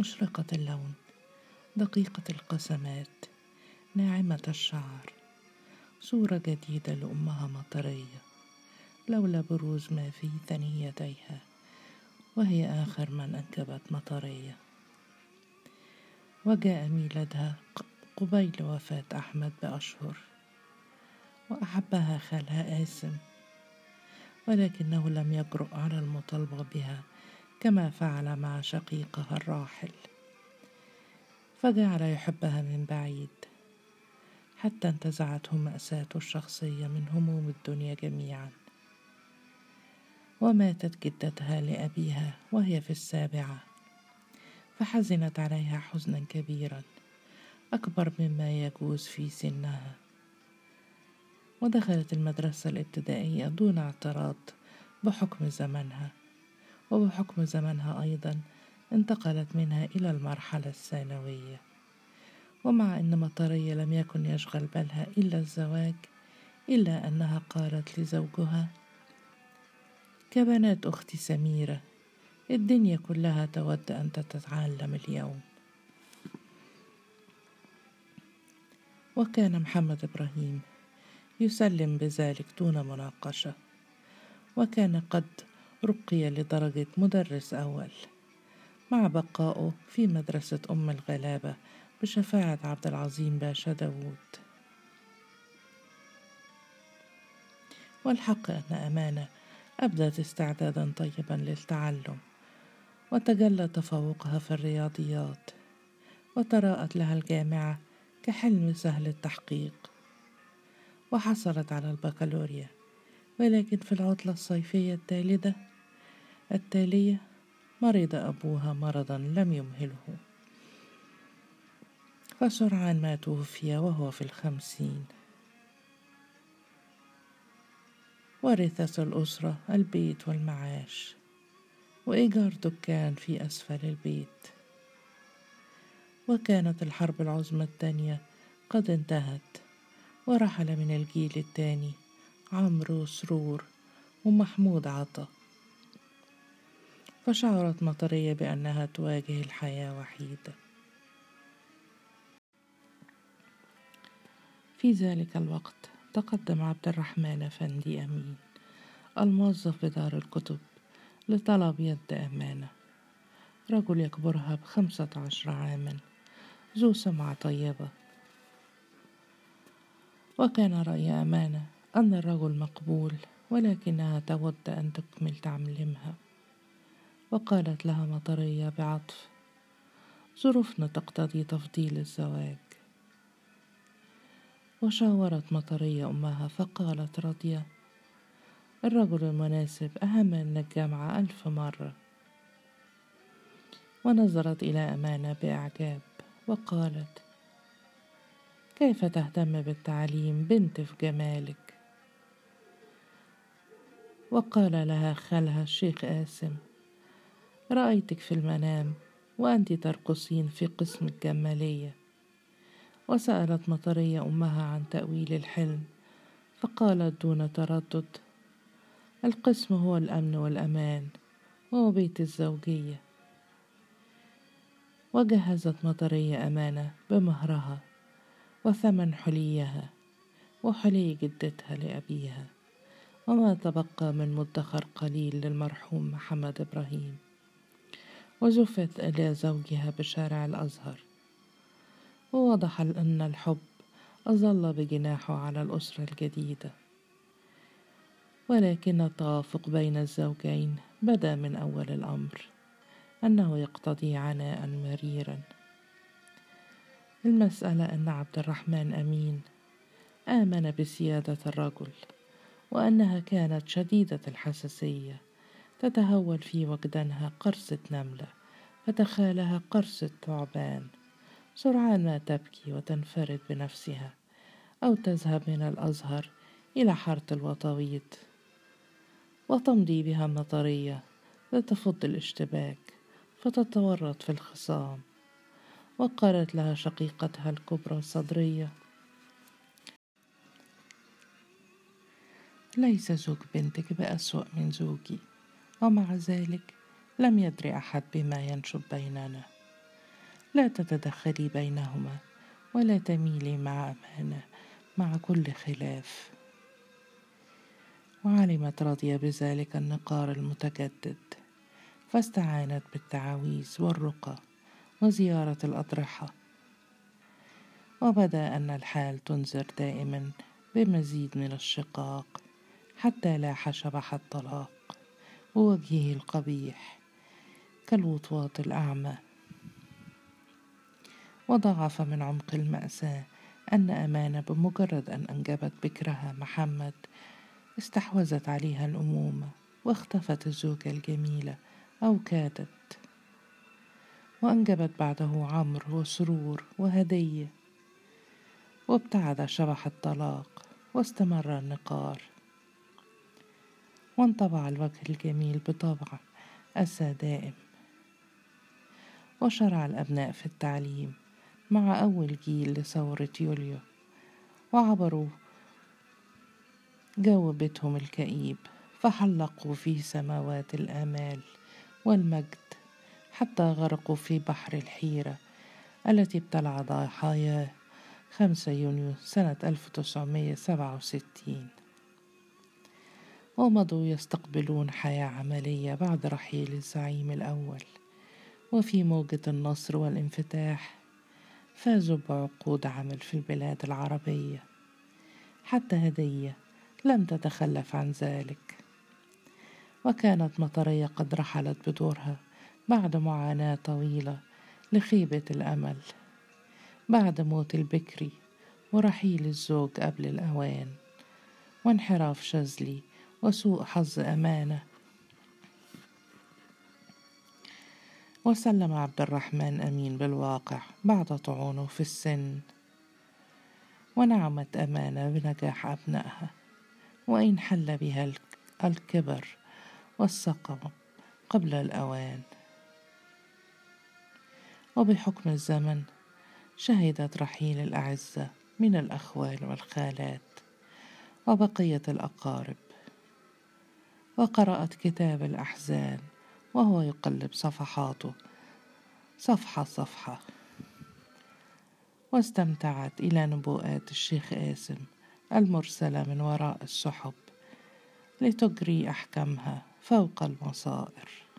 مشرقة اللون دقيقة القسمات ناعمة الشعر صورة جديدة لأمها مطرية لولا بروز ما في ثنيتيها وهي آخر من أنجبت مطرية. وجاء ميلادها قبيل وفاة أحمد بأشهر وأحبها خالها آسم ولكنه لم يجرؤ على المطالبة بها كما فعل مع شقيقها الراحل. فجعل يحبها من بعيد حتى انتزعته مأساته الشخصية من هموم الدنيا جميعا. وماتت جدتها لأبيها وهي في السابعة فحزنت عليها حزنا كبيرا أكبر مما يجوز في سنها. ودخلت المدرسة الابتدائية دون اعتراض بحكم زمنها. وبحكم زمنها أيضا انتقلت منها إلى المرحلة الثانوية. ومع أن مطرية لم يكن يشغل بالها إلا الزواج إلا أنها قالت لزوجها كبنات أختي سميرة الدنيا كلها تود أن تتعلم اليوم. وكان محمد إبراهيم يسلم بذلك دون مناقشة. وكان قد رقي لدرجة مدرس أول. مع بقائه في مدرسة أم الغلابة بشفاعة عبد العظيم باشا داوود. والحق أن أمانة أبدت استعدادا طيبا للتعلم وتجلى تفوقها في الرياضيات وتراءت لها الجامعة كحلم سهل التحقيق. وحصلت على البكالوريا ولكن في العطلة الصيفية التالدة التالية مرض أبوها مرضا لم يمهله. فسرعان ما توفي وهو في الخمسين. ورثت الأسرة البيت والمعاش وإيجار دكان في أسفل البيت. وكانت الحرب العظمى الثانية قد انتهت ورحل من الجيل الثاني عمرو سرور ومحمود عطا. فشعرت مطرية بأنها تواجه الحياة وحيدة في ذلك الوقت تقدم عبد الرحمن أفندي أمين الموظف بدار الكتب لطلب يد أمانة. رجل يكبرها بخمسة عشر عاما ذو سمعة طيبة. وكان رأي أمانة أن الرجل مقبول ولكنها تود أن تكمل تعليمها. وقالت لها مطرية بعطف ظروفنا تقتضي تفضيل الزواج. وشاورت مطرية أمها فقالت راضية الرجل المناسب أهم من الجامعة ألف مرة. ونظرت إلى أمانة بإعجاب وقالت كيف تهتم بالتعليم بنت في جمالك؟ وقال لها خالها الشيخ آسم رأيتك في المنام وأنت ترقصين في قسم الجمالية. وسألت مطرية أمها عن تأويل الحلم فقالت دون تردد القسم هو الأمن والأمان وهو بيت الزوجية. وجهزت مطرية أمانة بمهرها وثمن حليها وحلي جدتها لأبيها وما تبقى من مدخر قليل للمرحوم محمد إبراهيم. وزفت إلى زوجها بشارع الأزهر. ووضح أن الحب أظل بجناحه على الأسرة الجديدة. ولكن التوافق بين الزوجين بدا من أول الأمر أنه يقتضي عناء مريرا. المسألة أن عبد الرحمن أمين آمن بسيادة الرجل وأنها كانت شديدة الحساسية. تتهول في وجدانها قرصة نملة فتخالها قرصة ثعبان سرعان ما تبكي وتنفرد بنفسها أو تذهب من الأزهر إلى حارة الوطويط وتمضي بها النطرية لتفض الاشتباك فتتورط في الخصام. وقالت لها شقيقتها الكبرى الصدرية ليس زوج بنتك بأسوأ من زوجي. ومع ذلك لم يدري أحد بما ينشب بيننا. لا تتدخلي بينهما ولا تميلي مع أمانة مع كل خلاف. وعلمت راضية بذلك النقار المتجدد فاستعانت بالتعاويذ والرقى وزيارة الأضرحة. وبدأ أن الحال تنذر دائما بمزيد من الشقاق حتى لاح شبح الطلاق ووجهه القبيح كالوطواط الأعمى. وضعف من عمق المأساة أن أمانة بمجرد أن أنجبت بكرها محمد. استحوذت عليها الأمومة واختفت الزوجة الجميلة أو كادت. وأنجبت بعده عمرو وسرور وهدية وابتعد شبح الطلاق واستمر النقار. وانطبع الوجه الجميل بطبع أسى دائم وشرع الأبناء في التعليم مع أول جيل لثورة يوليو وعبروا جو بيتهم الكئيب فحلقوا في سماوات الآمال والمجد حتى غرقوا في بحر الحيرة التي ابتلع ضحاياه خمسة يونيو سنة 1967 ومضوا يستقبلون حياة عملية بعد رحيل الزعيم الأول. وفي موجة النصر والانفتاح فازوا بعقود عمل في البلاد العربية. حتى هدية لم تتخلف عن ذلك. وكانت مطرية قد رحلت بدورها بعد معاناة طويلة لخيبة الأمل. بعد موت البكري ورحيل الزوج قبل الأوان. وانحراف شاذلي وسوء حظ أمانة. وسلم عبد الرحمن أمين بالواقع بعد طعونه في السن. ونعمت أمانة بنجاح أبنائها. وإن حل بها الكبر والسقم قبل الأوان. وبحكم الزمن شهدت رحيل الأعزة من الأخوال والخالات. وبقية الأقارب وقرأت كتاب الأحزان وهو يقلب صفحاته. صفحة صفحة. واستمتعت إلى نبوءات الشيخ آسم المرسلة من وراء السحب لتجري أحكامها فوق المصائر.